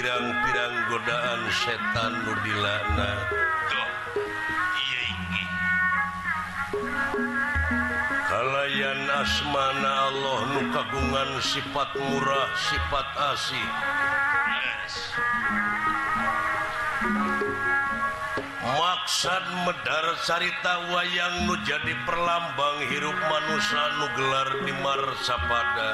pirang-pirang godaan setan nurdilana kalayan asmana Allah nu kagungan sifat murah sifat asih. Yes. maksad medar carita wayang nu jadi perlambang hirup manusia nu gelar di marsapada.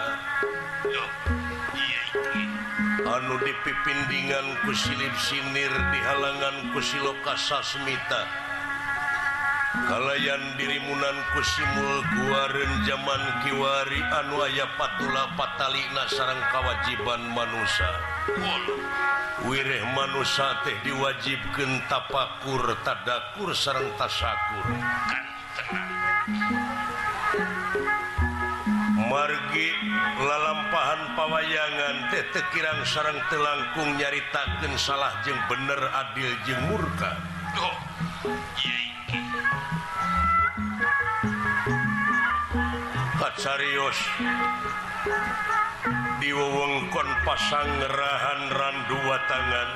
anu dipipindingan kusilip sinir di halangan kusiloka sasmita. Kalayan dirimunan kusimul guaren zaman kiwari anu aya patula patalina sarang kawajiban manusia wirih manusia teh diwajibkan tapakur tadakur sarang tasakur. Oge lalampahan pawayangan tete kirang sarang telangkung nyaritakan salah jeng bener adil jeng murka oh. Kacarios diwewengkon pasang ngerahan ran dua tangan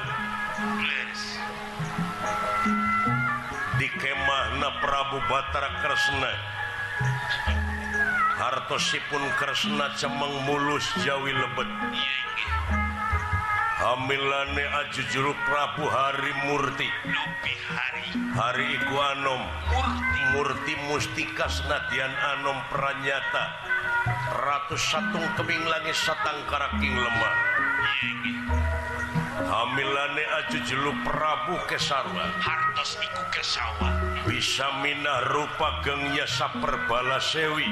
yes. di kemah na Prabu Batara Kresna hartosipun Kresna cemeng mulus Jawi lebet. Hamilane aju juru Prabu Hari Murti. Hari. Hari iku Anom. Murti, Murti Mustika Senadian Anom Pranyata. Ratus satung keming langit satang karaking lemah. Jelu Prabu Kesarwa. Hartos iku kesawa bisa minah rupa gengnya saperbala sewi.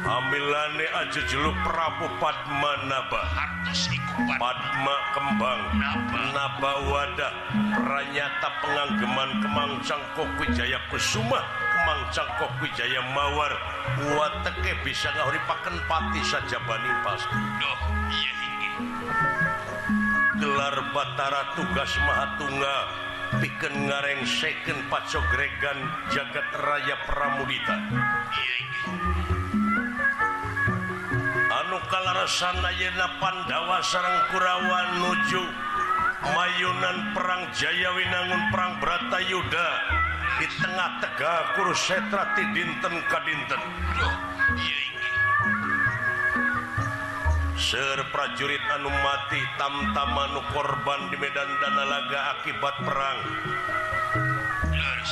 Hamilane aju jelu Prabu Padma Naba. Hartos iku Padma. Kembang. Naba. Wadah. Ranyata Penganggeman Kemang Cangkok Wijaya Kusuma. Kemang Cangkok Wijaya Mawar. Wateke bisa ngahuripaken pati saja bani pasti doh iya inggih gelar Batara tugas Mahatunga piken ngareng seken pacogregan jagat Raya Pramudita anu anukalaraana Yena Pandawa sarang kurawa nuju mayunan perang Jayawinangun perang Bratayuda di tengah-tegah Kurusetrati dinten Kadinten Ser prajurit Anumati tamtamanu korban di Medan danalaga akibat perang. Yes.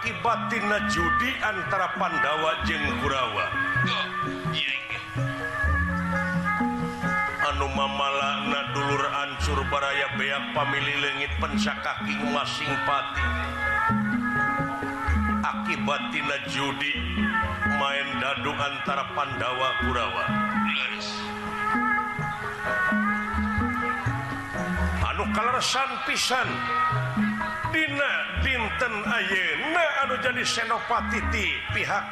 akibat Tina judi antara Pandawa jenggurawa oh, Anumamala dulur Ancur Baraya beak pamili legit pensakaki masing pati. Akibat Tina judi main dadu antara Pandawa Kurawa anu kaleresan pisan. Dina dinten Ayeuna anu jadi senopatiti pihak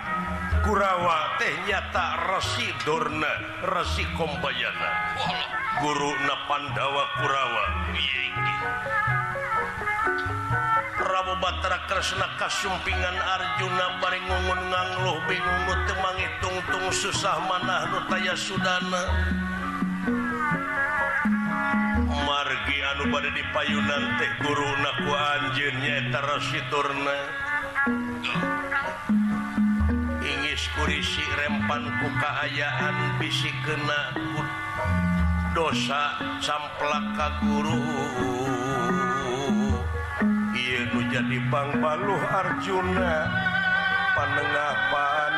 Kurawa teh nyata Resi Dorna Resi Kombayana guru na Pandawa Kurawa Batara Kresna Kasumpingan Arjuna bari ngungun ngangluh bingung nu teu mangitungtung susah manah nu taya sudana. Margi anu bade dipayunan teh guruna ku anjeun nyaeta Rasiturna. Ingis kurisi rempan ku kaayaan bisi kena dosa camplak ka guru. jadi Bang Baluh Arjuna panengah pan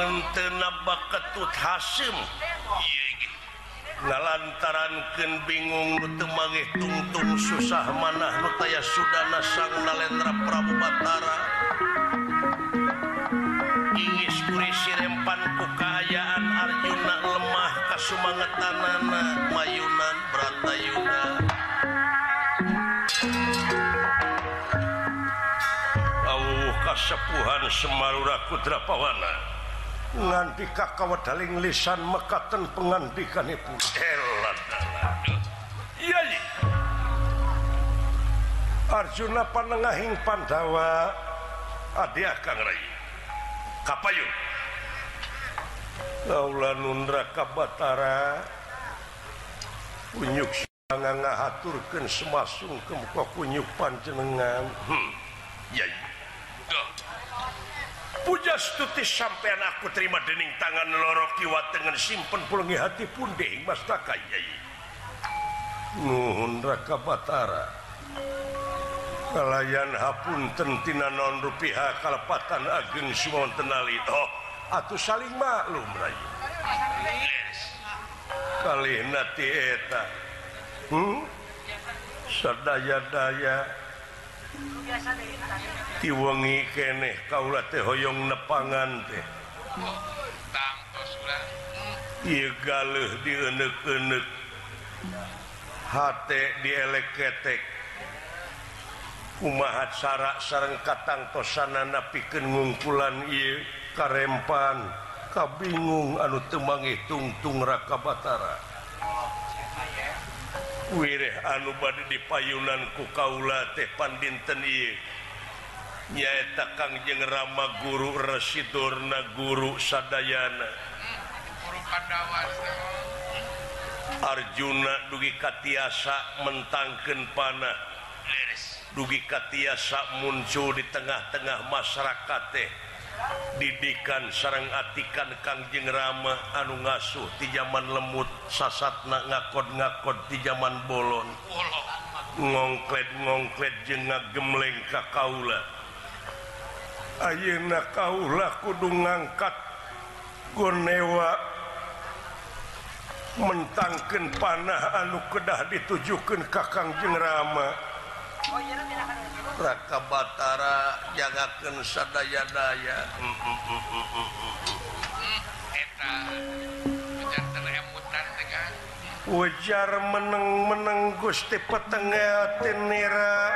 mentenabak ketut Hasim lantaran ke bingung temage tungtung susah manah nutaya Sudana sang Nalendra Prabu Batara. Ingis kuri sirempan kaayaan Arjuna lemah kasumangetanana Mayunan Bratayuna Auh kasepuhan Semarura Kudrapawana nganti kakawadaling lisan mekaten pengandikan ibu? Arjuna panengahing Pandawa Adi Kang Rai. Kapayung. Laula nundra kabatara Kunyuk sangang ngahaturkan semasung kemuka kunyuk panjenengan. Hmm, ya, ya. tutis sampai aku terima dening tangan loro kiwa dengan simpen pulangi hati punding mas takai nuhun raka batara. Kalayan hapun tentina non rupiah kalepatan ageng sumon tenali. Oh atuh saling maklum rayu kali nati eta. Hmm? sedaya daya tiwangi keneh kaula teh hoyong nepangan teh Iya galuh dienek-enek. Hate dieleketek. Kumahat sarak sareng katang tosana napikeun ngungkulan ieu karempan. Kabingung anu temangi tungtung raka batara. wireh anu bade di payunan ku kaula teh pandinten ieu. Nyaeta Kangjeng Rama guru Residurna guru Sadayana. Arjuna dugi Katiasa mentangken panah. Dugi Katiasa muncul di tengah-tengah masyarakat teh. didikan sarang atikan Kangjeng Rama anu ngasuh di zaman lemut sasatna ngakod ngakod di zaman bolon ngongklet-ngongklet je gemleng ka kaula. Ayeuna kaula kudu ngangkat gonewa mentangkan panah anu kedah ditujukan ka Kangjeng Rama. raka Batara jagaken sadaya-daya ujar meneng-meneng Gusti petengah nira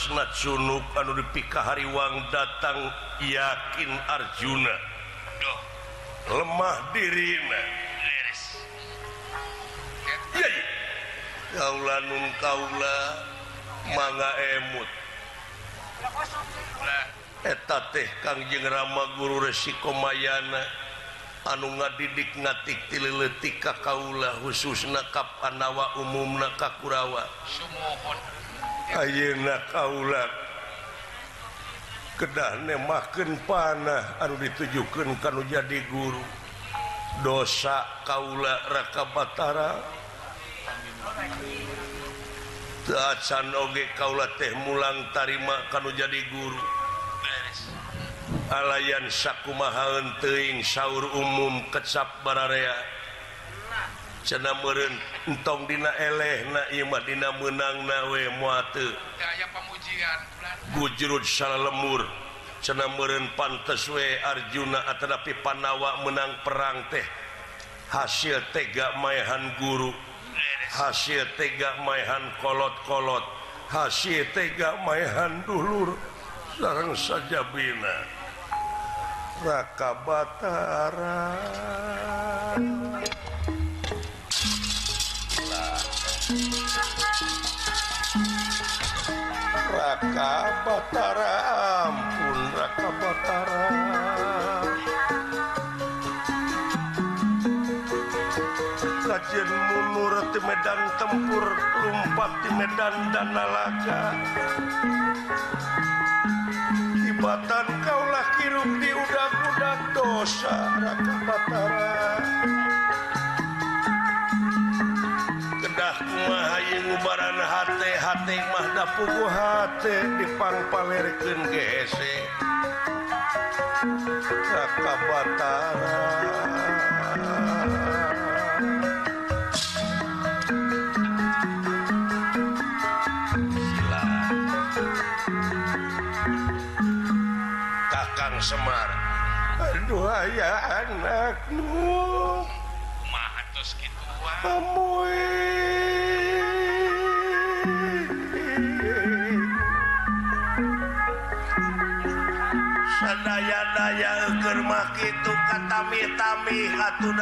salat sunub anu dipikahariwang datang yakin Arjuna. Lemah dirina kaula nun kaula mangga emut. Eta teh Kangjeng Rama guru resiko mayana. Anu ngadidik ngatik tililetik ka kaula khususna kap anawa umumna ka Kurawa. Ayeuna kaula kedah nemahkan panah anu ditujukan kanu jadi guru. Dosa kaula raka Batara. Tacan oge kaula teh mulang tarima kanu jadi guru. Alayan sakumahaun teuing saur umum kecap bararea cena meren entong dina eleh na mah dina menang nawe muate bujurud gujrut lemur. Cena meren pantes we Arjuna atanapi Panawa menang perang teh. Hasil tega maehan guru. Hasil tega maehan kolot-kolot. Hasil tega maehan dulur. Sarang saja bina. Raka Batara Raka Batara ampun Raka Batara. Kajian munur di medan tempur lumpat di medan danalaga Ibatan kaulah kirup di udak-udak dosa Raka Batara da pugu hati dipangpamerkan GC Raka Batara. Kakang Semar. Aduh ayah anakmu Mah atus gitu Amuin Dayangkermah itu katami-tami Hauh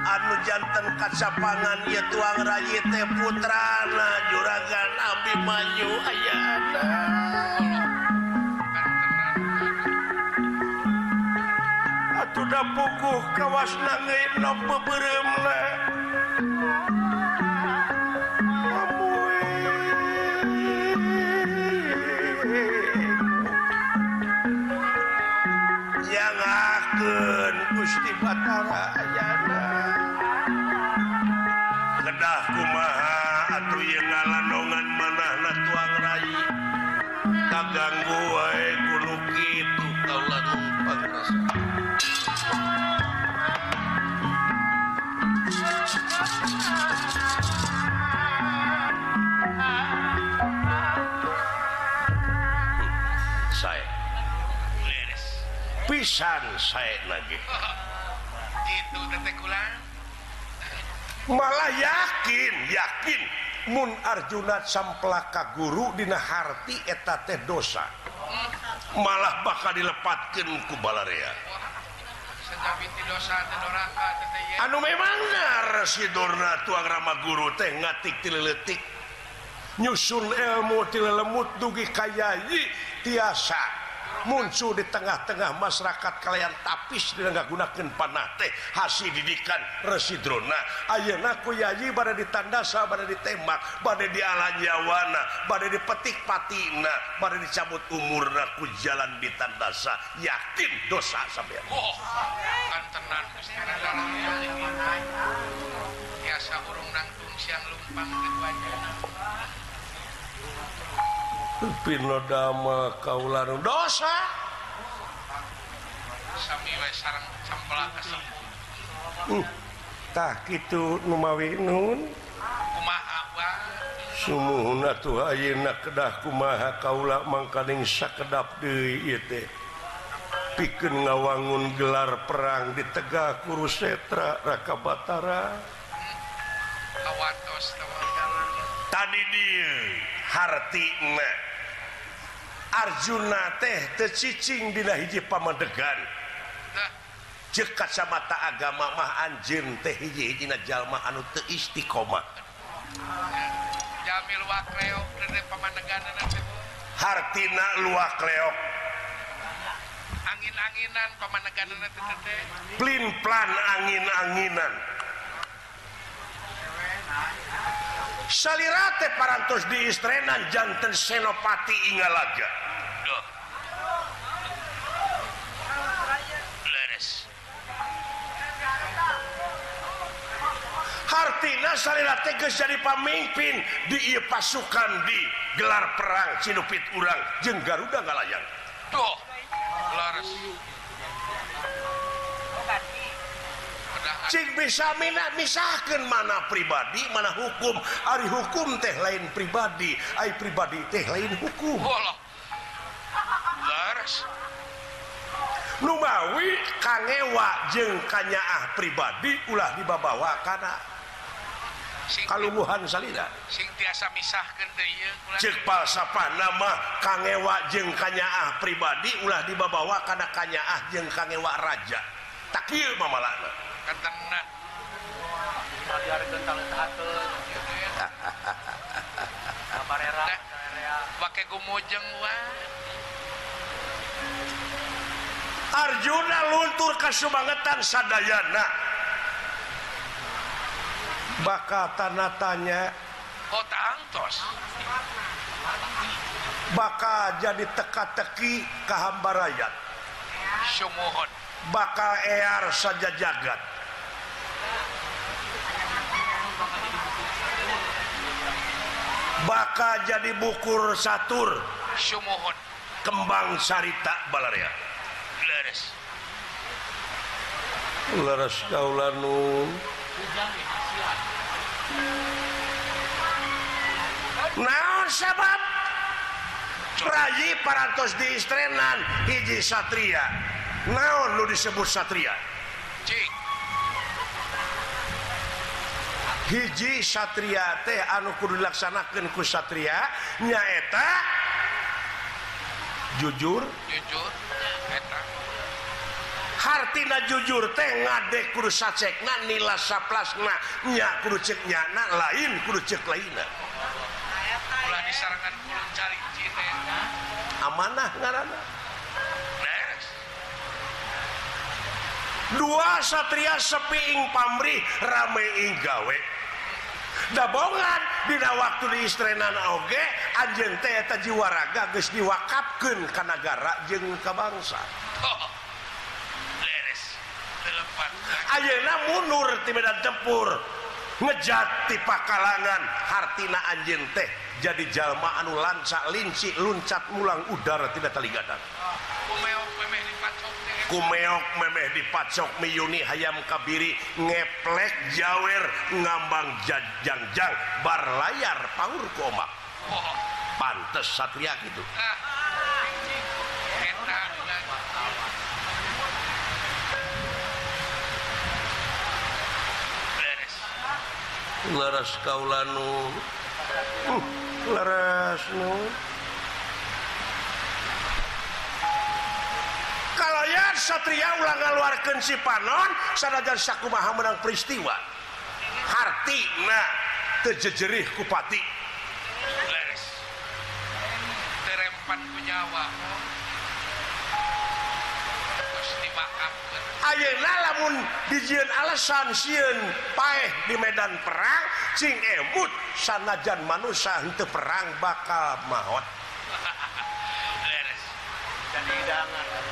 anu jantan kacapangan ya tuang Rayi teh putrana juragan Abi Manyu aya Atuh pukuh kawas nangit no peberemlah pisan saya lagi. Malah yakin yakin. Mun Arjuna samplaka guru Dina Harti eta teh dosa. Malah bakal dilepatkan ku balaria. Anu memang Sidorna tuang Rama guru teh ngatik tileletik. Nyusul ilmu tilelemut dugi kayayi tiasa. muncul di tengah-tengah masyarakat kalian tapis dengan gunakan panate hasil didikan residrona Ayenaku yayi pada ditandasa pada ditembak pada di alanyawana pada dipetik patina pada dicabut umurku jalan ditandasa yakin dosa sampai oh, biasa urung nangtung siang lumpang keduanya Pinodama kaulan dosa! Tak itu numawi nun Sumuhuna tuh ayeuna kedah kumaha kaula mangkaning sakedap deui ieu teh. Pikeun ngawangun gelar perang di Tegah Kurusetra Raka Batara. Awatos Tadi dia hartina Arjuna teh tercicing dina hiji pamedegan jeuk kacamata agama mah anjir teh hiji-hijina jalma anu teu istiqomah. Jamil luak leok teh pamandeganna teh. Hartina luak leok angin-anginan pamandeganna teh. Plin plan angin-anginan. salirate parantos di istrenan jantan senopati ingalaga. Hartina salirate geus jadi pamimpin di ieu pasukan di gelar perang Cinupit urang jeung Garuda ngalayan. Tuh, leres. bisa Mina misahkan mana pribadi mana hukum. Ari hukum teh lain pribadi Ay pribadi teh lain hukum. Numawi kangewa jeng kanyaah pribadi ulah dibabawa karena kalungguhan salida. singasa misahkan cek palsapa nama kangewa jeng kanyaah pribadi ulah dibabawa karena kanyaah jeng kangewa raja. takil mamalana kentena pakai gumujeng Arjuna luntur kasubangetan sadayana. Bakal tanah tanya. Kota angtos bakal jadi teka-teki ka hamba rakyat sumuhun bakal ear saja jagat. Bakal jadi bukur satur. Sumuhun. kembang sarita balarea Leres. leres kaulanun naon sabab Rayi parantos di istrenan hiji satria naon lu disebut Satria? Cik. hiji Satria teh anu kudu dilaksanakan ku Satria nyaeta jujur. Jujur eta hartina jujur teh ngadek kudu sacekna nila saplasna nya kudu cek nyana lain kudu cek lainna. Ulah disarangan kulo cari cina amanah ngaranna. dua Satria sepiing pamrih rameigawe dabongan Dina waktu diistrenan Oge Anjente jiwaraga guys diwakapkan Kanagara jeng kebangsa oh. Ayeuna mundur ti Medan Tempur ngejat ti pakalangan hartina anjeun teh jadi jalma anu lanca linci luncat mulang udara tidak taligadang. Oh, kumeok memeh dipacok miyuni hayam kabiri ngeplek jawer ngambang jajangjang bar layar paur koma pantes satria gitu. Laras kaulanu, uh, laras nu. Satria ulang ngaluarkan si Panon sanajan Sakumaha menang peristiwa. Harti nah terjejerih kupati Les. terempan penyawa Ayeuna lamun dijieun alasan sieun paeh di medan perang cing emut sanajan manusia henteu perang bakal maot. leres Jadi jangan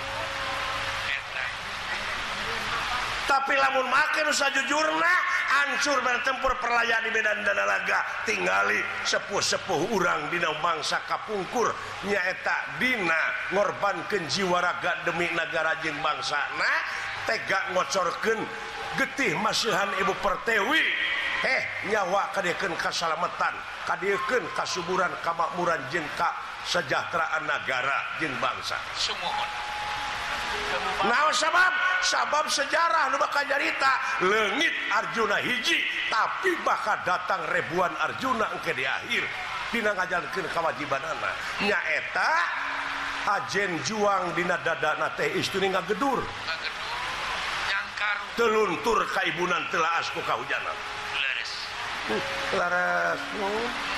tapi lamun make nu jujurna hancur bertempur perlayan di Medan dan Alaga. Tinggali sepuh-sepuh urang dina bangsa kapungkur. Nyaeta dina ngorban jiwa raga demi negara jeng bangsa. Nah tega ngocorkeun getih masihan ibu pertewi heh nyawa kadeken keselamatan kadeken kasuburan kamakmuran jengka sejahteraan negara jeng bangsa. Semua Nah, sabab sabab sejarah nu bakal nyarita lengit Arjuna hiji tapi bakal datang ribuan Arjuna engke di akhir. Dina ngajankan kawajibanana nyaeta ajen juang dina dadana teh istri ngagedur. Gedur teluntur kaibunan telah asku kahujanan. Leres laras leres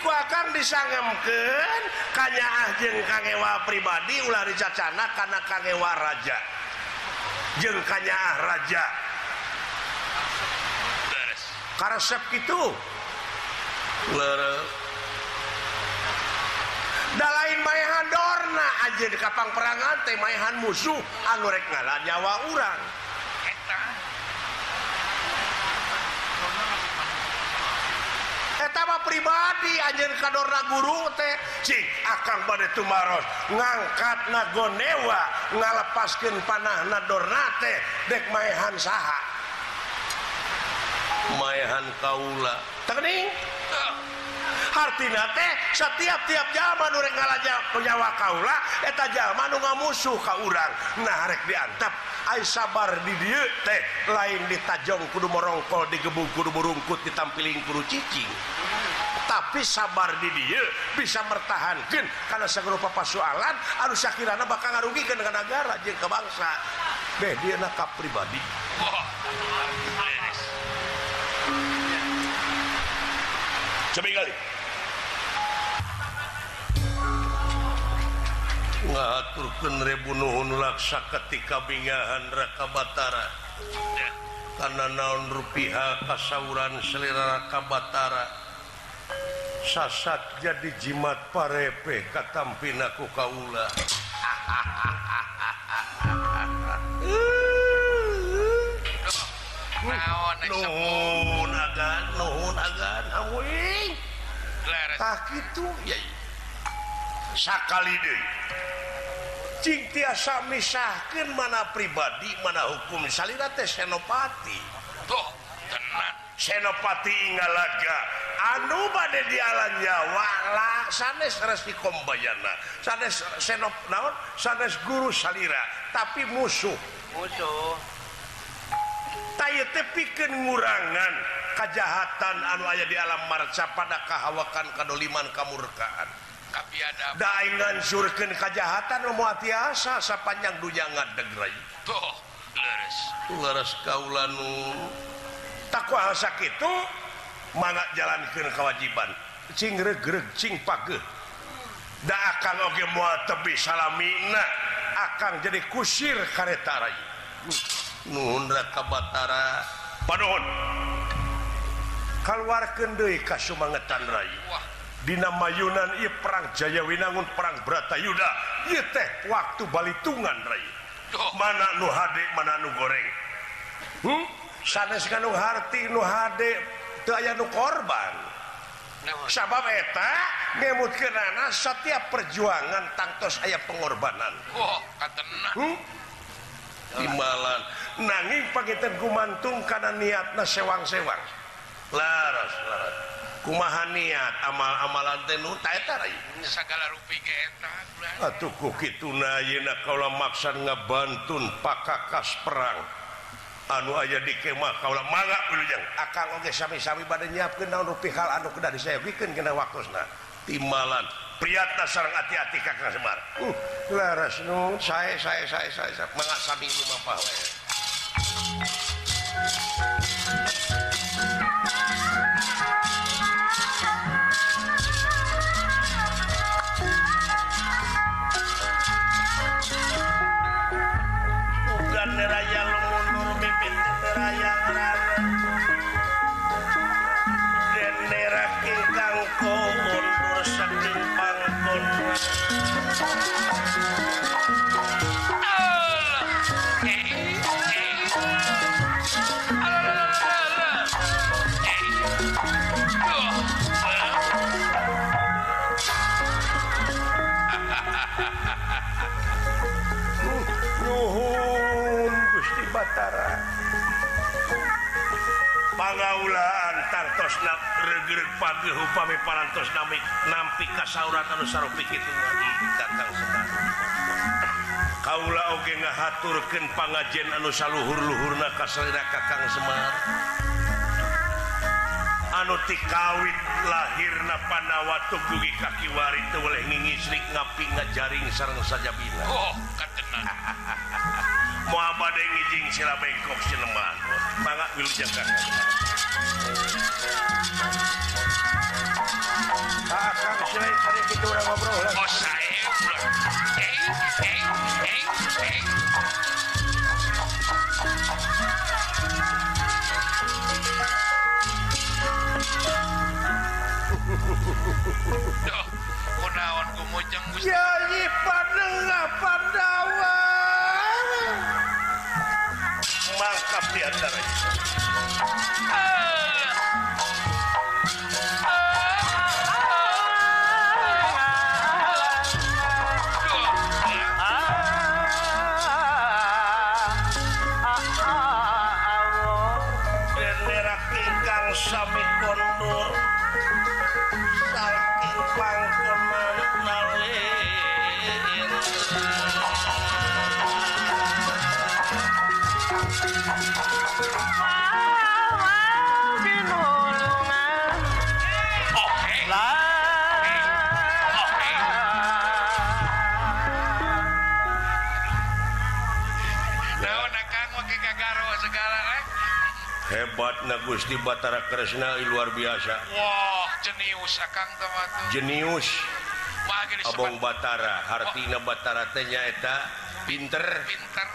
ku akan disangemken kanya ahjeng kangewa pribadi ulah dicacana karena kangewa raja. Jeng kanya raja. Karesep itu da lain mayahan Dorna aja di Kapang perangan teh mayahan musuh anurek ngalah nyawa urang. etama pribadi anjir kadorna guru teh. Cik akan pada tumaros ngangkat nagonewa ngalepaskan panah nadorna teh. Dek maehan saha. Maehan kaula. Terning artinya teh setiap-tiap zaman urang ngalaja nyawa kaula eta zaman nu ngamusuh ka urang. Nah rek diantep. Ai sabar di dieu teh lain ditajong kudu morongkol digebung kudu burungkut ditampiling kudu cicing. Tapi sabar di dia bisa mertahankeun karena segrupa persoalan harus sakirana bakal ngarugikan dengan negara jeung ke bangsa deh dia nakap pribadi. Coba kali. ngatur nuhun laksa ketika bingahan raka Batara. Karena naon rupiah kasauran selera raka Batara. Sasat jadi jimat parepe katampin aku kaula. Nuhun agan nuhun agan awing tak itu ya, ya. sakali deui cing tiasa misahkeun mana pribadi mana hukum. Salira teh senopati. Tuh tenang. Senopati ingalaga. Anu bade dialan Jawa lah sanes resi kombayana. Sanes senop naon? Sanes guru salira tapi musuh. Musuh. Tayo tepikeun ngurangan. Kejahatan anu aya di alam marca pada kahawakan kadoliman kamurkaan. daingan surken kejahatan moal tiasa sapanjang dujangan degerai toh leres. Leres kaulanu takwa sakit itu mana jalankeun kewajiban. Cing regreg cing pageuh da akan oge mual tebi salamina akan jadi kusir karetarai nun raka batara panuhun. Keluarkan deui ka sumangetan rai. Wah Dina mayunan ieu perang Jaya Winangun perang Bratayuda Yuda teh waktu Balitungan Ray. Oh. Mana nu hade mana nu goreng. Hmm? sanes Harti nu hade teu aya nu korban. Sabab eta ngemutkeunana setiap perjuangan tangtos aya pengorbanan. Oh, hmm? Imalan nanging paketan gumantung kana niatna sewang-sewang. Laras laras. kumaha niat? Amal-amalan kalau maksa ngebantun pakakas perang. Anu aja dikemah kalau sami-sami badan nyiapkan hal anu kedah saya bikin kena waktu nah timalan priata sarang hati-hati kakak semar. Uh, laras nun saya saya saya saya, saya. mangat sami lu bapak panggaulaantartosna pagi parantos nami nampi kasauran anu sarupik kakang datang Kaula oge ngahaturkeun pangajen anu saluhur-luhurna ka salira Kakang Semar. Anu tikawit lahirna panawa tugugi kaki wari teu weleh ngingisrik ngapi ngajaring sareng sajabina. Oh, katenan. Moal bade ngijing sila bengkok sineman. Mangga wilujeng Kakang. kurang ngobrol lah. Oh saya bro. Eh, eh, eh, eh. Duh, kunaon kumujeng Gusti. Ya nyi padengah pandawa. Mangkap di antaranya. Gusti Batara Kresna luar biasa. Wow, jenius akang, jenius. Abong Batara Hartina Batara tenyaeta pinter. Pinter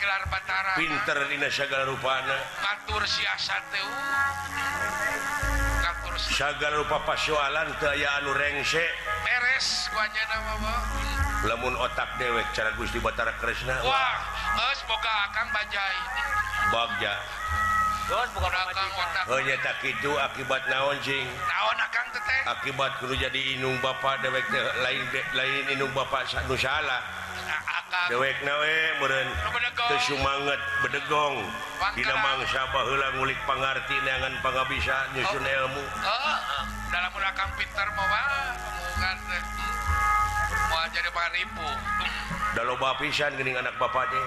gelar Batara. Pinter Dina Sagala rupana. Ngatur siasat uh. Sagala rupa pasalan anu rengse. Beres lamun otak dewek cara Gusti Batara Kresna. Wah semoga akan bajai. Bagja. hanya oh, tak itu akibat naonjing akibat guru jadi inung Bapak dewek lain lain inung Bapak salah. Dewek nawe kesumangat bedegong. tidak mangsa baheula ngulik pengerti dengan pangabisa nyusun oh. ilmu. Oh. Dalam akang pinter mau mau jadi paripu dalam bapisan gening anak bapak teh.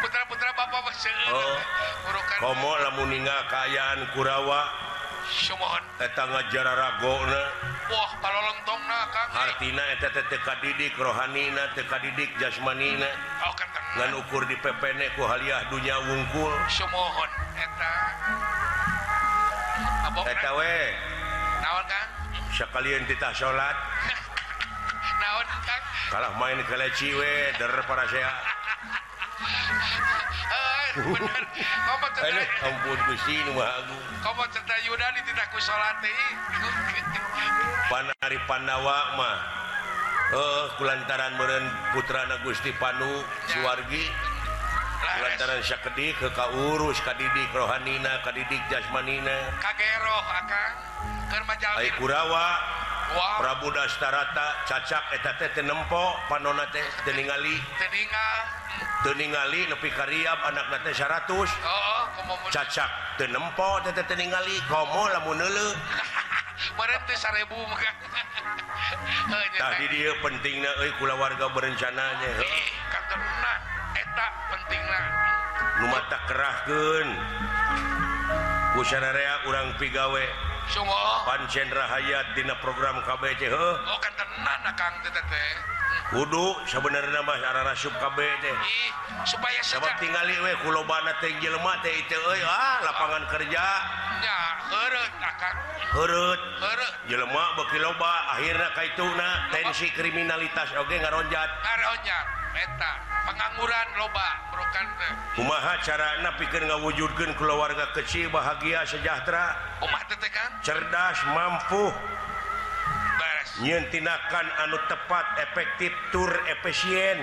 Putra-putra bapak mah seueur. Oh. Urukan komo lamun ninggal kaayaan Kurawa Sumohon. eta ngajara ragona Wah, palolongtongna akang. eh. artina eta teh teu kadidik rohanina teu kadidik jasmanina Oh, kan ngan ukur di pepene ku haliah dunya wungkul Sumohon eta. Abok eta we naon kang? sakalian titah salat Naon kang? kalah main ke we der para saya ampun Gusti Panari Pandawa mah eh kulantaran meren putrana Gusti Panu Suwargi. Kulantaran sakedik ke Kaurus Kadidik Rohanina Kadidik Jasmanina. Kagero Akang. Keur Kurawa Wah, Prabu Dastarata cacak eta teh teu nempo panonna teh teu ningali teningal. teu ningali nepi ka riap anakna teh 100 Oh, komo cacak teu nempo teh teh teu ningali komo lamun neuleuh bareng teh 1000 tadi Heuh, pentingna euy kulawarga berencana nya heuh. Ih. Eta pentingna. nu mata kerahkeun ku sararea urang pigawe semua pancen rahayat Dina program KBC oh, kudu sebenarnya masyarakat sub KBD supaya sebab tinggal we kulobana teh jelema teh itu euy ah lapangan kerja. Nya heureut ah, akang heureut. Heureut. Jelema beuki loba akhirna kaituna tensi kriminalitas oge ngaronjat. Ngaronjat. meta pengangguran loba brokan Umaha cara na pikir ngawujudkan keluarga kecil bahagia sejahtera? Teh tetekan cerdas mampu. Nyentinakan anu tepat efektif tur efisien.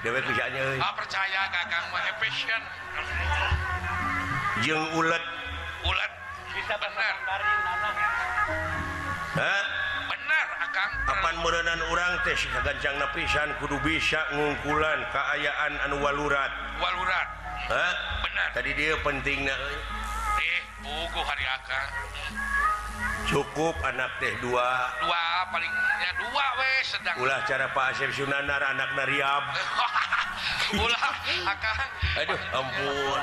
Dewek kerjanya ah, percaya kakang mah efisien. Jeung ulet. Ulet. Bisa benar Hah? kapan merenan orang teh gancang napisan kudu bisa ngungkulan keayaan anu walurat? Walurat. Hah? benar. Tadi dia penting na... eh buku hari Akang. cukup anak teh dua. Dua palingnya dua weh sedang. Ulah cara Pak Asep Sunanar anak nariab ulah Akang. aduh ampun.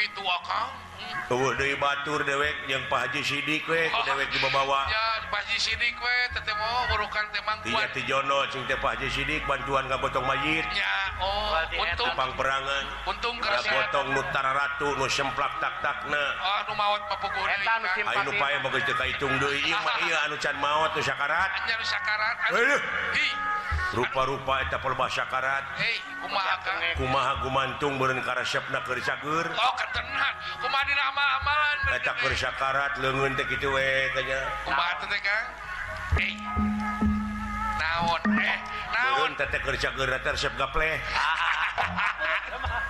gitu akang tuh dari batur dewek yang Pak Haji Sidik we oh, dewek dibawa ya Pak Haji Sidik we tete mau urukan temang kuat iya ti jono cing teh Pak Haji Sidik bantuan gabotong mayit. Ya oh untung. Pang perangan. Untung kerasa gabotong nu tararatu nu semplak tak takna oh nu maot papuguri eta nu simpati. Ayo nu pae bagus teu kaitung deui. Ieu mah ieu anu can maot nu sakarat. Anu sakarat aduh. Hi. rupa-rupa eta perbahasa sakarat hey, kumaha Kang? kumaha gumantung beureun berengkara keur kercagur oh ketenang. Kumaha dina amal-amalan eta keur sakarat leungeun teh kitu we kanya kumaha teh kang hey. naon eh? Naon? teh teh keur kercagur eta resep gapleh.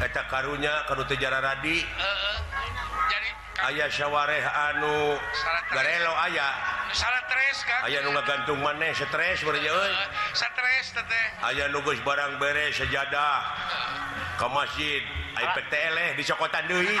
eta karunya kalau tejara radi. Ayaah sawareh anu garelo ayaah aya nu gantung maneh stres aya nugus barang beres sejadah. Ke masjid IPTL di Sokotan Dewi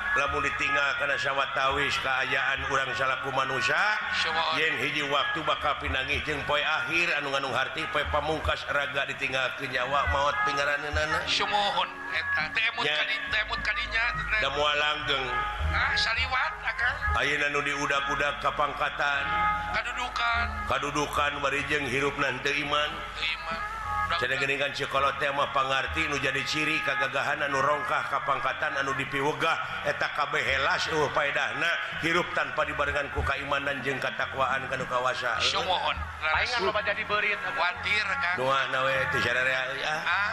lamun ditinggal karena sawatawis keayaan urang salahku manusia yen hiji waktu bakal pinangi jeng poi akhir anu nganung harti poi pamungkas raga ditinggal ke nyawa maut pinggaran nana semohon moal langgeng. Ah saliwat Ayeuna nu di udah-udak kapangkatan. Kadudukan. Kadudukan bari jeung hirup teu iman. Iman. dengan sekolah tema pangarti nu jadi ciri kegagahan anu rongkah kapangkatan anu dipiwegah eta kabeh helas uh paedahna hirup tanpa dibarengan ku keimanan jeung katakwaan kana kawasa. Syumohon laingan loba jadi beurit kuatir kan doa nawe teu sararea ah,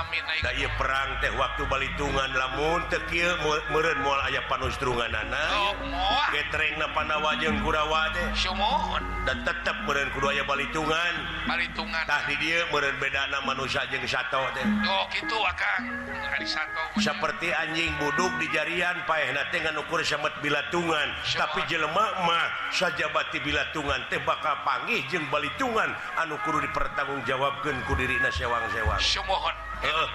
amin da ieu perang teh waktu balitungan lamun teu kieu meureun moal aya panustrunganana oh, getrengna panawa jeung kurawa teh. Syumohon da tetep meureun kudu aya balitungan. Balitungan. Tah di dieu meureun beda bedana manusia jeng satu oh, gitu seperti anjing buduk di jarian Pak dengan ukur sahabat bilatungan. Semua. tapi jelemakmah sajabati bilatungan teh bakal panggih jeng balitungan. Anukuru dipertanggung dipertanggungjawabkeun ku diri na sewang-sewang uh.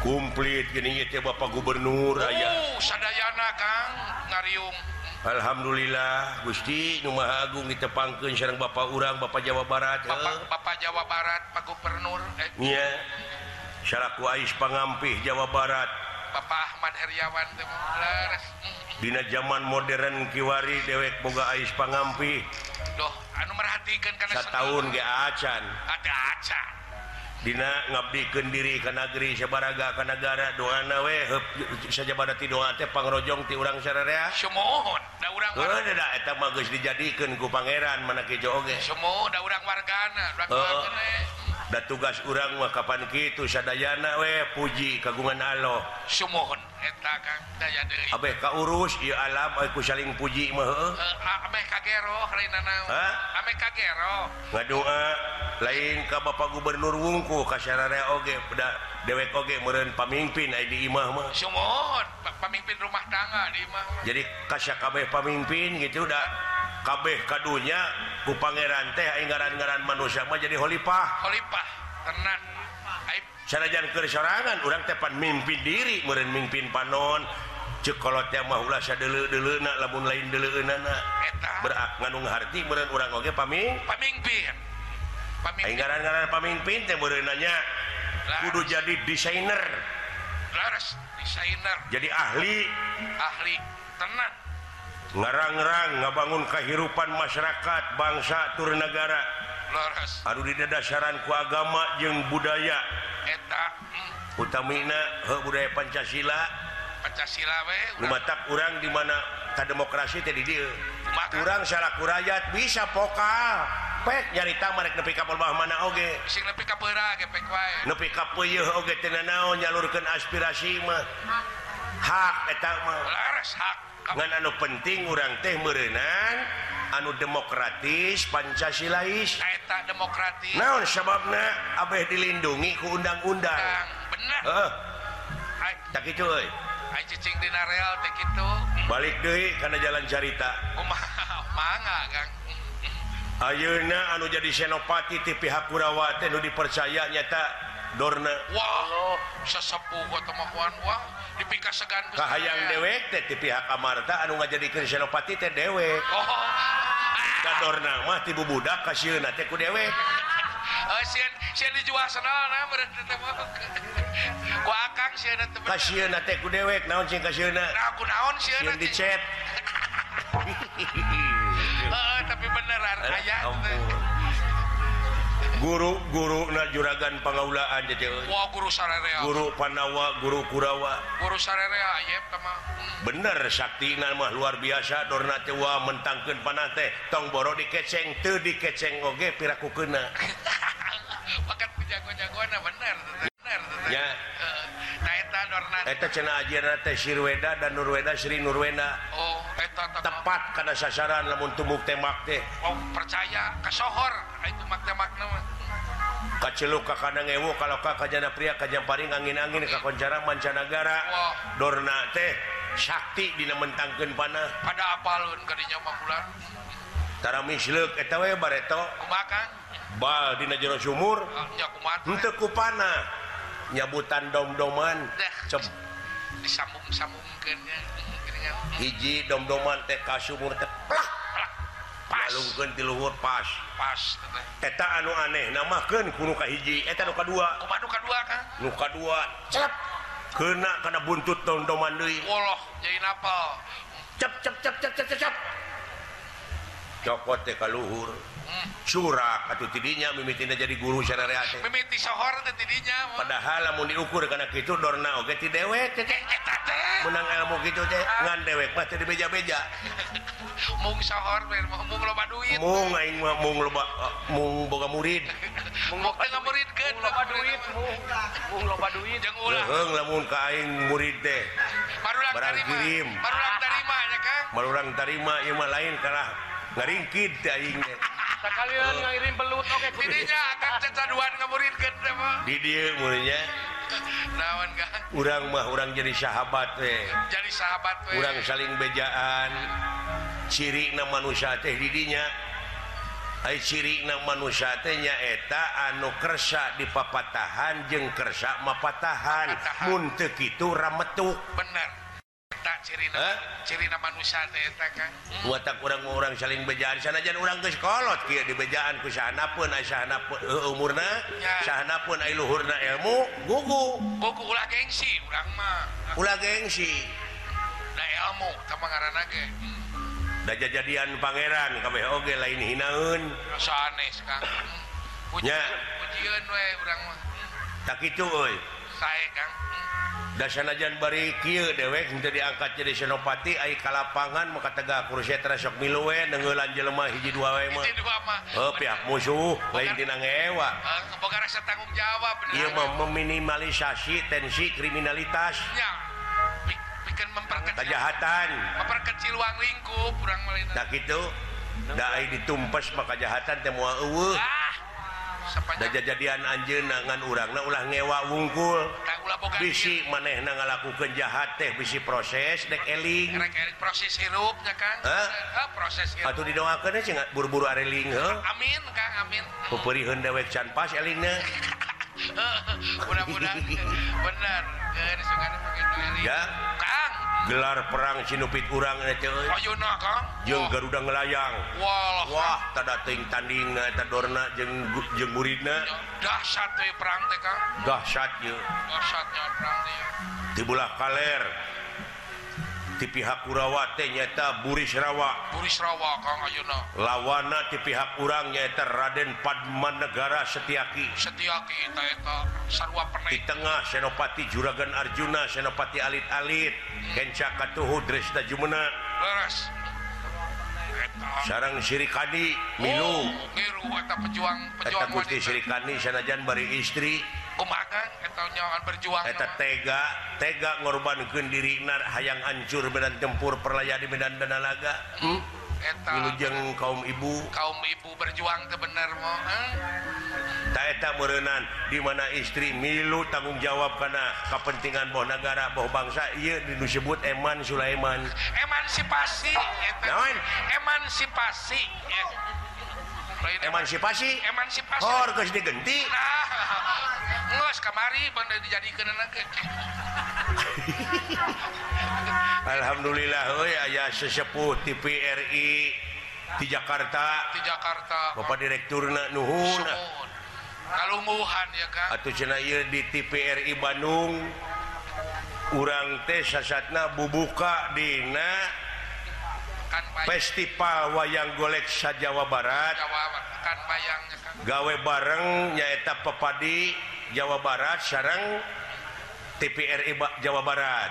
kumplit gini Bapak Gubernur uh, aya Sadayana Kang. Ngariung. Alhamdulillah Gusti Numa Agung ditepangkeun sareng Bapak urang Bapak Jawa Barat Bapak, Bapak Jawa Barat Pak Gubernur eh. yeah. Syaraku Ais Pangampih Jawa Barat. Bapak Ahmad Heriawan Dina zaman modern Kiwari dewek Boga Ais Pangampih. Doh anu merhatikan karena setahun ge acan ada acan Dina ngabdiken diri ke negeri sebaraga ke negara doa nawe saja pada doa teh pangrojong ti urang sararea. Semohon da urang warga. da eta mah geus dijadikeun ku pangeran mana ke joge semoho da urang wargana urang oh. da tugas urang mah kapan kitu sadayana we puji kagungan Allah. Semohon ka urus alam ku saling puji eh, ngadua lain ka Bapak Gubernur wungku kasyararaya oge pada dewek oge meureun pamimpin di imah mah. Pemimpin rumah tangga di imah jadi kasya kabeh pamimpin gitu da kabeh kadunya ku pangeran teh ngaran-ngaran manusia mah jadi holipah. Holipah Tenang. sanajan urang orang tepan mimpin diri meureun mimpin panon. Ceuk cekolotnya maulah dulu dulu nak lamun lain deuleueunana dulu berak nganung harti meureun urang oge paming pamimpin pamimpin ngaran-ngaran pamimpin teh meren nanya kudu jadi desainer. Laras desainer. Jadi ahli. Ahli. Tenang. Ngarang-ngarang ngabangun kehidupan masyarakat bangsa tur negara. Aduh di dasaranku agama jeung budaya. Eta hmm. utamina budaya Pancasila. Pancasila mata urang. Di mana ka demokrasi tadi dia urang salaku rakyat bisa vokal pek nyarita mereka nepi kapal bah mana oge. Sing nepi kapera ge pek wae. Nepi kapeuyeung oge teh naon nyalurkeun aspirasi mah. Hak. Eta mah. Laras hak. Ngan anu penting urang teh meureunan anu demokratis Pancasilais. Eta demokratis. Naon sebabnya? Abeh dilindungi ke undang-undang. Bener. Gitu balik deui karena jalan carita. Ayeuna anu jadi senopati ti pihak Kurawati nu dipercaya nyata Dorna. Wow, Kahayang dewek teh pihak Amarta anu ngajadikeun jadi senopati teh dewek. Oh Kador nama tibu budak kasih nanti ku dewe. Oh, sian, sian dijual senal na mah. Ku akang sieuna teh. Ka sieuna teh ku dewek naon cing ka sieuna? Nah, kunaon naon sian. Di chat. Heeh, oh, oh, tapi beneran eh, aya teh. guru-guru na juragan pengaulaan wow, guru guru Panawa guru Kurawa. Guru bener Sakti mah luar biasa. Dorna tewa mentangkan panate tong boro dikeceng teu dikeceng oge piraku kena bahkan jago-jagoan bener bener ya eh, Eta cena ajaran teh Sirweda dan Nurweda Sri Nurweda. Oh, eta tepat kana sasaran lamun tumuk temak teh. Oh, percaya kasohor ah, itu mak temak nama. Kaceluk ka kadang ewo kalau ka kajana pria kajamparing angin-angin ka koncara mancanagara. Wow. Dorna teh sakti dina mentangkeun panah. Pada apalun kadinya mah bulan. Tara misleuk eta we bareto. Kumaha bal Di jero sumur ku kupana. Nyabutan dom-doman hiji dom-doman TK sumur luhur pas. Pas eta anu aneh nama hiji. Eh, Kena karena buntut dom-doman copot TK luhur. surak atau tidinya mimitina jadi guru syariah mimiti sohor tidinya padahal lamun diukur karena gitu dorna oke ti dewek menang ilmu gitu teh ah. ngan dewek mah di beja-beja. Mung sohor mung loba duit. Mung aing mah mung loba eh, mung boga murid. Mung teu ngamuridkeun loba duit mung. Loba duit. Jeung ulah. Heung lamun ka aing murid teh. Barulah kirim. Barulang tarima ya kan Malurang tarima ieu mah lain kalah. Laringkid aing teh Sakalian ngirim belut oke okay, kudinya akan cecaduan ngamuridkeun teh mah. Di dieu muridnya Naon ka? Urang mah urang jadi sahabat teh. Jadi sahabat teh. Urang saling bejaan. Ciri na manusia teh di dinya. Ay ciri na manusia teh nyaeta anu kersa di papatahan jeung kersa mapatahan. Mun teu kitu rametuk. Bener. eta cirina manusia watak hmm. orang-orang saling bejaan. Sana jangan orang ke sekolot kia di bejaan ku sana pun sana heuh umurna. Sana pun ai luhurna ilmu gugu. Gugu ulah gengsi urang mah. Ulah gengsi. Da ilmu tama ngaranna ge hmm. da jajadian pangeran kabeh oge lain hinaeun. Rasa aneh sakang pujian we urang mah. Tak kitu euy. dasan bari dewek untuk diangkat jadi senopati Aika lapangan maka tegak milu miluwe neungeulan jelemah hiji dua oh, pihak musuh lain dinangewa eh, tanggung jawab ia meminimalisasi tensi kriminalitas. Ya. Bikin memperkecil kejahatan. memperkecil uang lingkup kurang melintas kitu da dai ditumpes maka jahatan temu ah. jadian Anj ngan urang ulah ngewa wungkul. Bisi maneh na jahat teh bisi proses dek eling. Proses hirupnya proses hirup. atau didoakan ya buru-buru areling amin kang amin. Puperi dewek can pas elingnya mudah-mudahan benar ya. gelar perang Sinupit urang oh, Garuda ngelayang. Wah tadating tanding eh, tadorna jeng muridna. Dahsyat perang teh kang. Dahsyat tibulah kaler. di pihak Kurawate nyata Burisrawa lawana di pihak urang nyaeta Raden Padmanegara Setiaki. Setiaki di tengah Senopati Juragan Arjuna Senopati Alit-alit Kencakatuhu Dresta Jumena. Sarang Sirikadi Milu. Oh, pejuang, pejuang Gusti Sirikadi sanajan bari istri. umanganyawan berjuang. Eta tega tega ngorban dirina hayang hancur medan tempur perlaya di Medan danalaga hmm? jeng kaum ibu. kaum ibu berjuang kebenar mau taeta merenan dimana istri milu tanggung jawab karena kepentingan bahwa negara bahwa bangsa iya disebut Eman Sulaiman. Emansipasi emansipasi emansipasi. Emansipasi. Harus digenti. Nah kamari benda dijadikan anak Alhamdulillah euy aya sesepuh TPRI di Jakarta. Di Jakarta. Bapak Direktur Nuhun. Kalungguhan ya kan atau cina di TPRI Bandung urang teh sasatna bubuka dina. festival wayang golek sa Jawa Barat. Gawe bareng nyaeta pepadi Jawa Barat sarang TPRI Jawa Barat.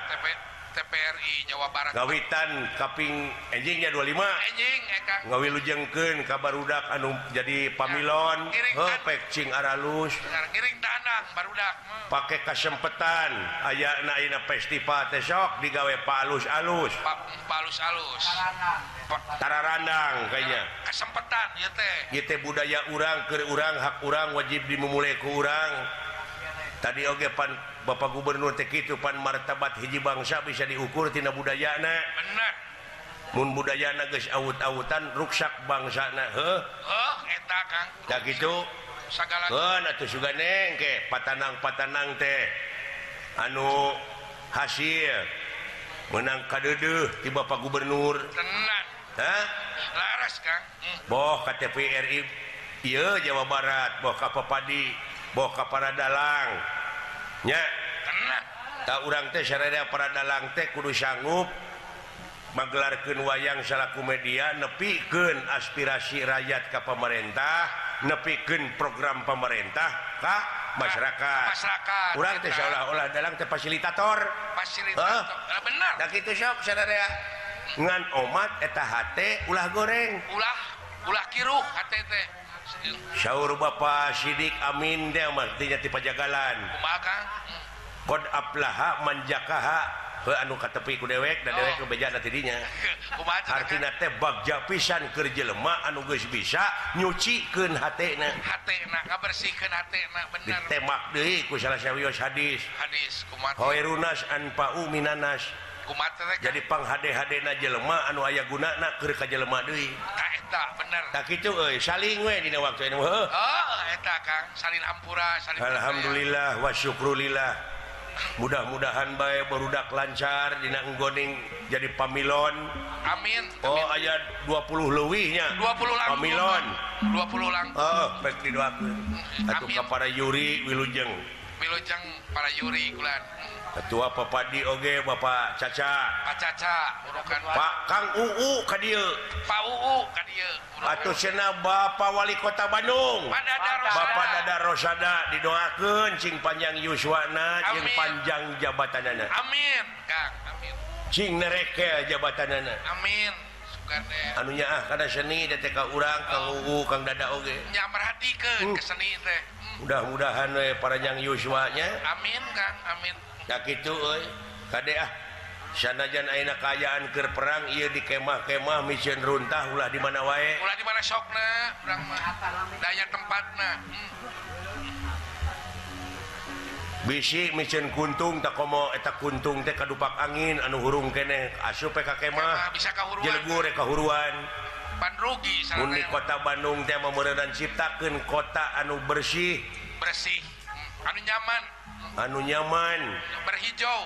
TPRI Jawa Barat. Gawitan kaping enjingnya 25 enjing eh, Kang. Lujengkeun ka barudak anu jadi pamilon. Heupeuk cing aralus ngiring danang barudak pake kasempetan aya na ayeuna festival teh sok digawe palus-alus palus-alus tararandang kayaknya. Kasempetan ieu teh. Ieu teh budaya urang keur urang hak urang wajib dimulai ku urang. Tadi oge pan Bapak Gubernur Tekitupan martabat hiji bangsa bisa diukur Tina budayana. Mun budayana geus awut-awutan ruksak bangsana heuh. oh, atuh gitu ke patanang patanang teh. Anu hasil. Menang kadeudeuh ti Bapak Gubernur. Boh KTPRI Jawa Barat Boh ka Kapapadi Boh ka para Dalang tak urang teh syariah para dalang teh kudu sanggup menggelarkan wayang salahku media nepiken aspirasi rakyat ke pemerintah nepiken program pemerintah Kak masyarakat. Masyarakat kurang teh seolah-olah dalam teh fasilitator. Fasilitator. Huh? benar da kitu sok saudara ngan omat eta hate ulah goreng. Ulah ulah kiruh hate teh. Syaur Bapak Sidik Amin dia artinya tipe jagalan kod aplaha manjakaha he anu katepi ku dewek dan dewek kebeja oh. ada tidinya. Artinya teh bagja pisan kerja jelema anu geus bisa nyucikeun hatena. Hatena ngabersihkeun hatena bener. Ditemak deui ku salah sawios hadis. Hadis kumaha? Hoirunas anpa'u minanas. jadi pang hade-hadena jelema jelemah anu aya guna nakka ampura, Dwi Alhamdulillah wasyukrulillah mudah-mudahan baik berudak lancar dinanggoning jadi pamilon. Amin, oh, amin. Oh ayat 20 luwihnya 20 pamilon. 20 lang oh, para Yuri Wilujeng. Wilujeng para Yuri Gulan. Ketua Papadi Oge Bapak Caca. Pak Caca Pak. Kang Uu Kadir Pak Uu Kadir Atuh cenah Bapak Wali Kota Bandung. Bapak Dadar Rosada. Didoakeun cing panjang yuswana cing panjang jabatanana. Amin Kang Amin. Cing nereke jabatanana. Amin anunya ah karena seni DTK urang Kang oh. Uu Kang Dada Oge. Nya merhatikeun hmm. ke seni teh. Hmm. Mudah-mudahan we para yang yuswanya. Amin Kang Amin. itu ah. Sanajan Aina Kaayaan ke perang ia di kemah-kemah mission runtah ulah di mana wae. Ulah di mana sokna daya tempatna hmm. Bisi mission kuntung tak komo eh, eta kuntung teh kadupak angin anu hurung kene asup ka kemah. Bisa kahuruan eh, kahuruan rugi Unik kota Bandung teh memeran ciptakeun kota anu bersih. Bersih hmm. anu nyaman. anu nyaman. Berhijau.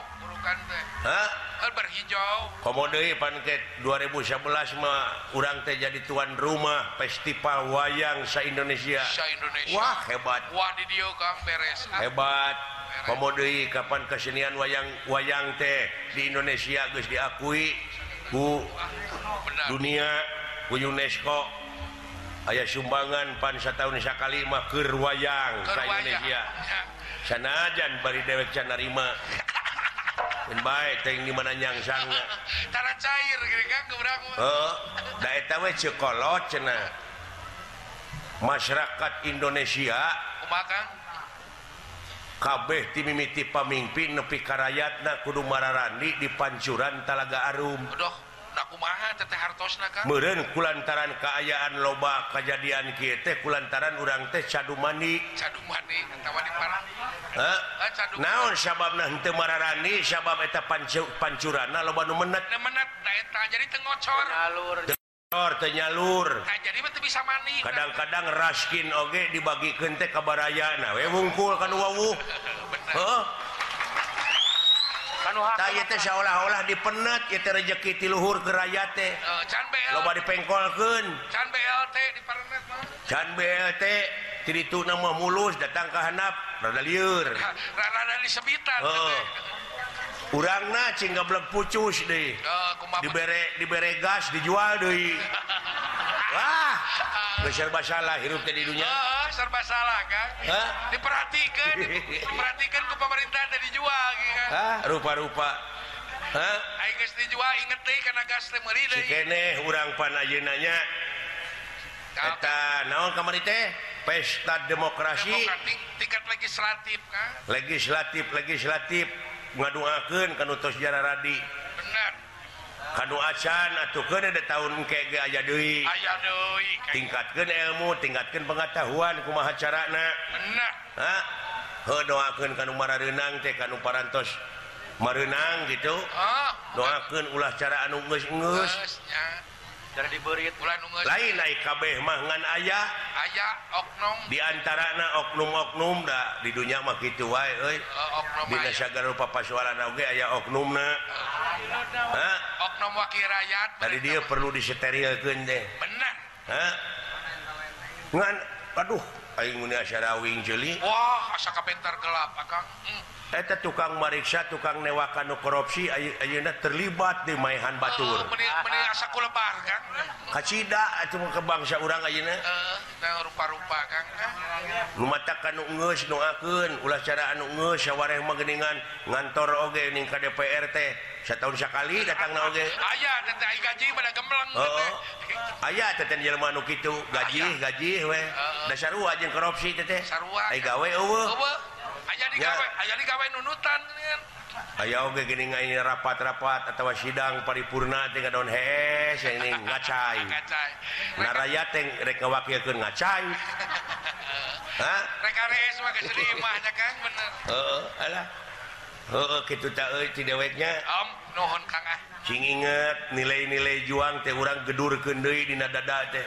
Berhijau. Komodo panket 2011 mah urang teh jadi tuan rumah festival wayang sa Indonesia. Sa Indonesia. Wah hebat. Wah, didio, kang, beres. Ah. hebat. Komodo kapan kesenian wayang wayang teh di Indonesia guys diakui Bu dunia Bu UNESCO. Aya sumbangan pansa tahun Sakalima Kerwayang Indonesia. sanajan bari dewek can narima. Baik di mananyang sangat cair eh, kolot cena masyarakat Indonesia kabeh timimiti pamimpin nepi Karayatna Kudu Mararandi di Pancuran Talaga Arum. Aduh. meren kulantaran keayaan loba kejadian kita kulantaran urang teh cadu mani naon sabab mararani? Sabab eta pancuran loba nu menet jadi tengocor tenyalur kadang-kadang raskin oge dibagi kente kabaraya nah we wungkul kan wawu heeh seolah-olah dipenat kita rezeki tiluhur geraya teh. Coba dipengkolken eh, Can BLT itu nama mulus datang ke hanap rada liur kurangna urangna cing gablek pucus deh dibere dibere gas dijual deui. Wah eh. serba salah hirup tadi dunia Heeh, eh, serba salah kan? Hah? diperhatikan diperhatikan ke pemerintah tadi jual kan? rupa rupa-rupa urang panayunanya kata naon kamari teh? Pesta demokrasi. Demokratik, tingkat legislatif kan? legislatif legislatif. Ngaduakeun kanu tos jararadi bener. Kanu acan atukeun ada tahun kege aya deui. Aya deui tingkatkeun ilmu tingkatkeun pengetahuan kumaha carana. Bener. Ha heuh doakeun kanu marareunang teh kanu parantos mareunang gitu. Oh doakeun ulah cara anu geus-geus geusnya. Dari diberit. ulah nu lain ai kabeh mah ngan aya aya oknum. Di antarana oknum-oknum da di dunya mah kitu wae euy. Eh, oknum dina aya sagala rupa pasualan oge aya oknumna. Ha? Oknum wakil rakyat. Tadi dia perlu disterilkeun teh. Bener. Ha? Ngan aduh. aing mun asa rawing ceuli Wah asa pintar gelap ah, Akang. Hmm. Eta tukang mariksa tukang newakan nu korupsi Ayeuna terlibat di Maihan Batur. Oh, mun meni asa kulebar, Kang. Kacida cuma ke bangsa urang Ayeuna eh, rupa-rupa Lumatakan nungus nuakeun ulah cara anu ngeus sawareh mageningan ngantor oge ning ka DPR teh. setahun sekali datang ah, oge. Ah, ah, aya teh itu gaji oh. gaji weh dasar wajin korupsi tete. Gawe nunutan Ayo oge gini ngai rapat-rapat atau sidang paripurna tiga daun hees yang ini ngacai. Naraya teh rek ngawakilkeun ngacai. Hah? Rek rees mah geus mah nya Kang bener. Heeh, alah. Oh, gitu deweknya. Om Ah. sing inget nilai-nilai juang teh urang gedur deui di dada teh.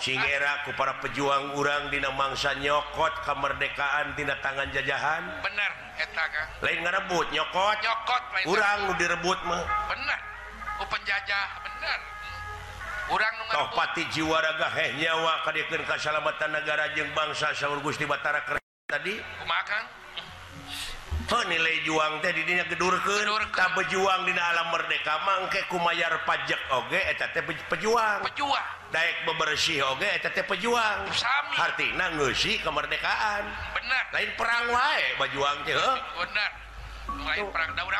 Singera ku para pejuang urang dina mangsa nyokot kemerdekaan tina tangan jajahan. Bener etaka. lain ngerebut nyokot. Nyokot urang nu direbut mah. Bener. Ku penjajah bener. Orang toh pati jiwaraga heh nyawa kadikeun kasalamatan negara jeung bangsa saur Gusti Batara keren tadi. Kumakan nilai juang teh didinya bejuang dina alam merdeka mangke kumayar pajak oge eta teh pejuang. Pejuang. Daek bebersih oge eta teh pejuang. Sami. Artina ngeusi kemerdekaan. Bener lain perang wae bajuang teh benar.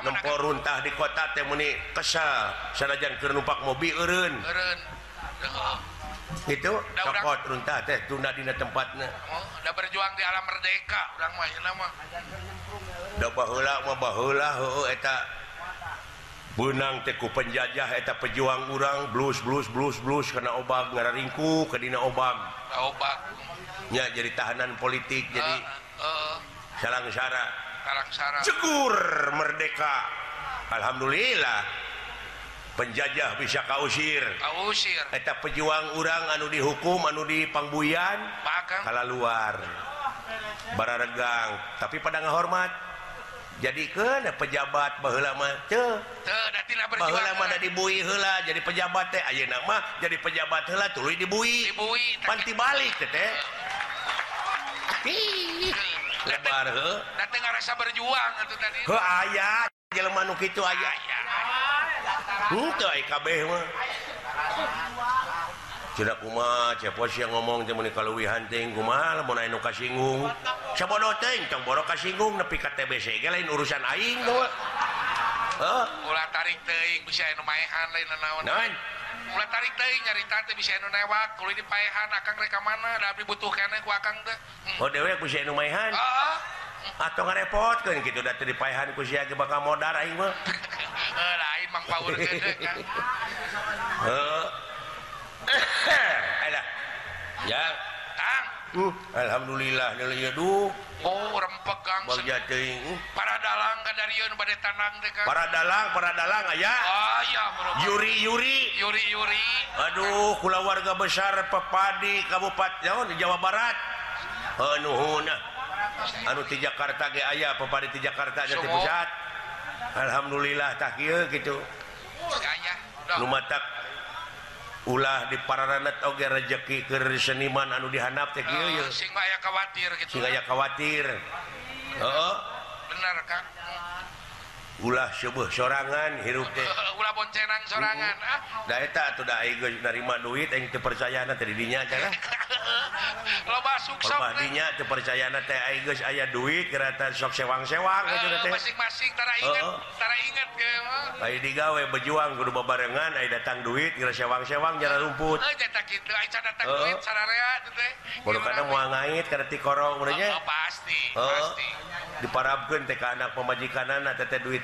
Nempo runtah di kota teh temuni kesal. Sanajan keur numpak mobil eureun. Eureun. itu dapat runtah teh tunda di tempatnya oh, udah berjuang di alam merdeka. Orang mah nama udah bahula mau bahula eta benang teku penjajah eta pejuang urang blues blues blus blus kena obag ngara ringku ke dina obak. Obak ya jadi tahanan politik jadi uh, uh, sarang sara sarang sara cekur merdeka. Alhamdulillah. penjajah bisa kausir. Kausir. Kita pejuang urang anu dihukum anu dipangbuyan Pangbuyan kalau luar bararegang tapi pada ngahormat. Jadi ke pejabat da dibui hela jadi pejabat teh Ayo nama jadi pejabat hela tuluy dibui. Panti balik teh lebar rasa berjuang ayat jelma itu ayat Henteu aya kabeh mah. Jelek kumaha cepos yang ngomong teh meni kaluwihan teh kumaha lamun aya nu kasinggung. Sabodo hunting tong boro kasinggung nepi ka TBC ge lain urusan aing huh? ulah tarik teing bisa maehan lain naon ulah tarik teuing nyarita teh bisa anu newak kulit di paehan akang ka mana da abdi butuhkan ku akang teh oh dewe ku sia nu maehan heeh atau ngarepotkeun kitu da teh di paehan ku sia ge bakal modar aing mah mang power gede kan? Uh, alah. Ya. Tang uh, alhamdulillah nilai ya duh oh rempek kang. Bagja teuing uh. para dalang ka darieun bade tanang teh kang. Para dalang para dalang aya oh ah, iya yuri yuri. Yuri yuri. Aduh kulawarga besar pepadi kabupaten oh, di Jawa Barat. Anu nuhun. Anu di Jakarta ge aya pepadi di Jakarta di pusat. Alhamdulillah takil gitu. Lumatak ulah di pararanat oge rezeki ke seniman anu dihanap teh kieu uh, sing aya khawatir gitu sing eh. aya khawatir heeh. Oh. bener kan ulah subuh sorangan hirup teh. Ulah boncengan sorangan uh, ah. daeta atau da nerima duit aing teu percayana teh di dinya cara loba sukses dinya percayana teh. aing geus aya duit kereta sok sewang-sewang eh, gitu teh. masing-masing tara ingat uh, uh. tara inget ge eh. ai digawe bejuang kudu babarengan ai datang duit geus sewang-sewang jara rumput. Eh eta kitu ai can datang duit sararea teh kudu kana moal ngait kana ti korong oh, oh, pasti pasti. Diparabkeun teh ka anak pemajikanana teh duit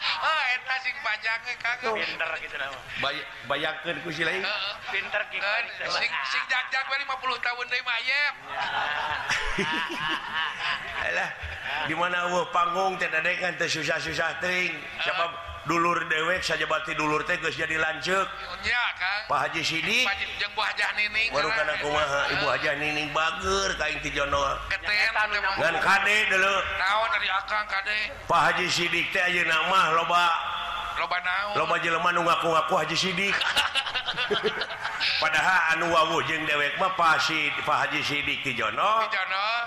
Ah eta sing panjang ge kangeun pinter kitu namana. bayangkan ku si lain Heeh. pinter ah, sing sing dagjag we 50 tahun deui mayep alah di mana eueuh panggung teh dadekan teh susah-susah teuing. Sabab dulur dewek saja batti dulur tegas jadi lanjut Pak Haji Sidik. Baru kana kumaha Ibu aja Nining Bager kain Tijono dan kade dulu Pak Haji Sidik teh aja nama loba. loba jeleman ngaku-ngaku Haji Sidik. Padahal anu Wawu jeung dewek mah pasti Pak Haji Sidik di Jono.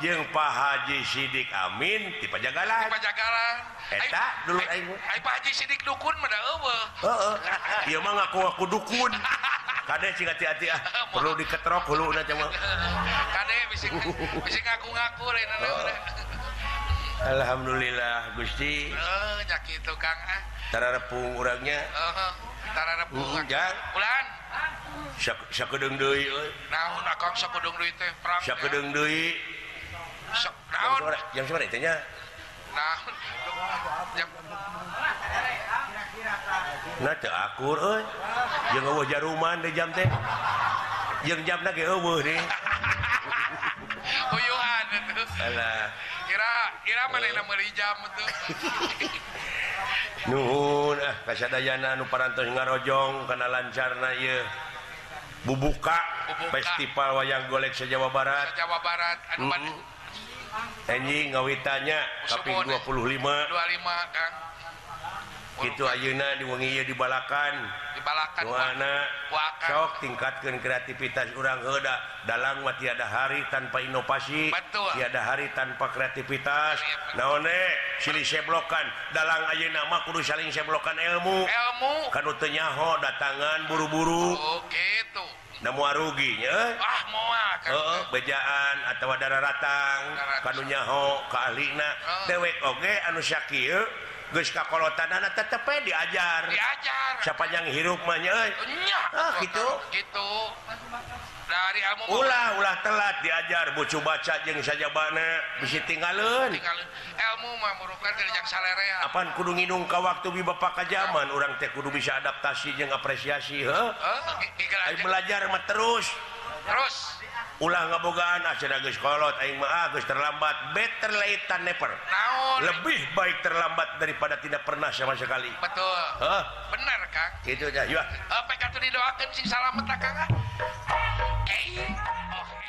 Jeung Pak Haji Sidik Amin di Pajagalan. Pajagalan. Eta dulu aing ai Pak Haji Sidik dukun mah eueuh. Heeh. Ieu mah ngaku-ngaku dukun. Kade cing hati-hati ah perlu diketrok hulu udah cuma kade bisa bisik ngaku-ngaku lain Alhamdulillah Gusti. Eh nya kitu kang ah Tararepung urangnya. Hmm, deui euy. Naon akang sakudung deui teh perang Sakudung Dwi Naon? Jam sore tehnya Naon? Jam Nah teu akur euy. Jeung eueuh jaruman di jam teh. Jeung jamna ge eueuh deh. Huyuhan Alah. nuhun ah Kasadayana Nuparantos Ngarojong karena lancarna ye bubuka festival wayang golek sejawa Barat. Jawa Barat anjing ngawitannya tapi 25 25 Kang. itu Ayeuna diwengi dibalakan. Dibalakan mana sok tingkatkan kreativitas urang heda dalam tiada hari tanpa inovasi. Betul. tiada hari tanpa kreativitas. Naone silih seblokan. Dalam Ayeuna mah kudu saling seblokan ilmu. Ilmu. Kanu teu nyaho datangan buru-buru. Oh, gitu. Namu ruginya. Ah moa oh, bejaan atau dararatang ratang kanunya nyaho ka ahlina dewek oge anu syakir kolotana tetep diajar. Diajar. Siapajang hirupnya ah, gitu. Gitu. Dari ulah ulah telat diajar bucu baca jeng saja bana bisa tinggal ilmu memerlukan yang salere apaan kudu ngidung ke waktu di bapak kajaman orang teh kudu bisa adaptasi jeng apresiasi he huh? belajar mah terus. Terus. ulah ngabogaan ah, asyaragiskolot aing ma Agus ah, terlambat better late than never Naon. lebih baik terlambat daripada tidak pernah sama sekali betul huh? benar Kang gitu ya kata didoakan sih salamet Kang ah? eh. oh.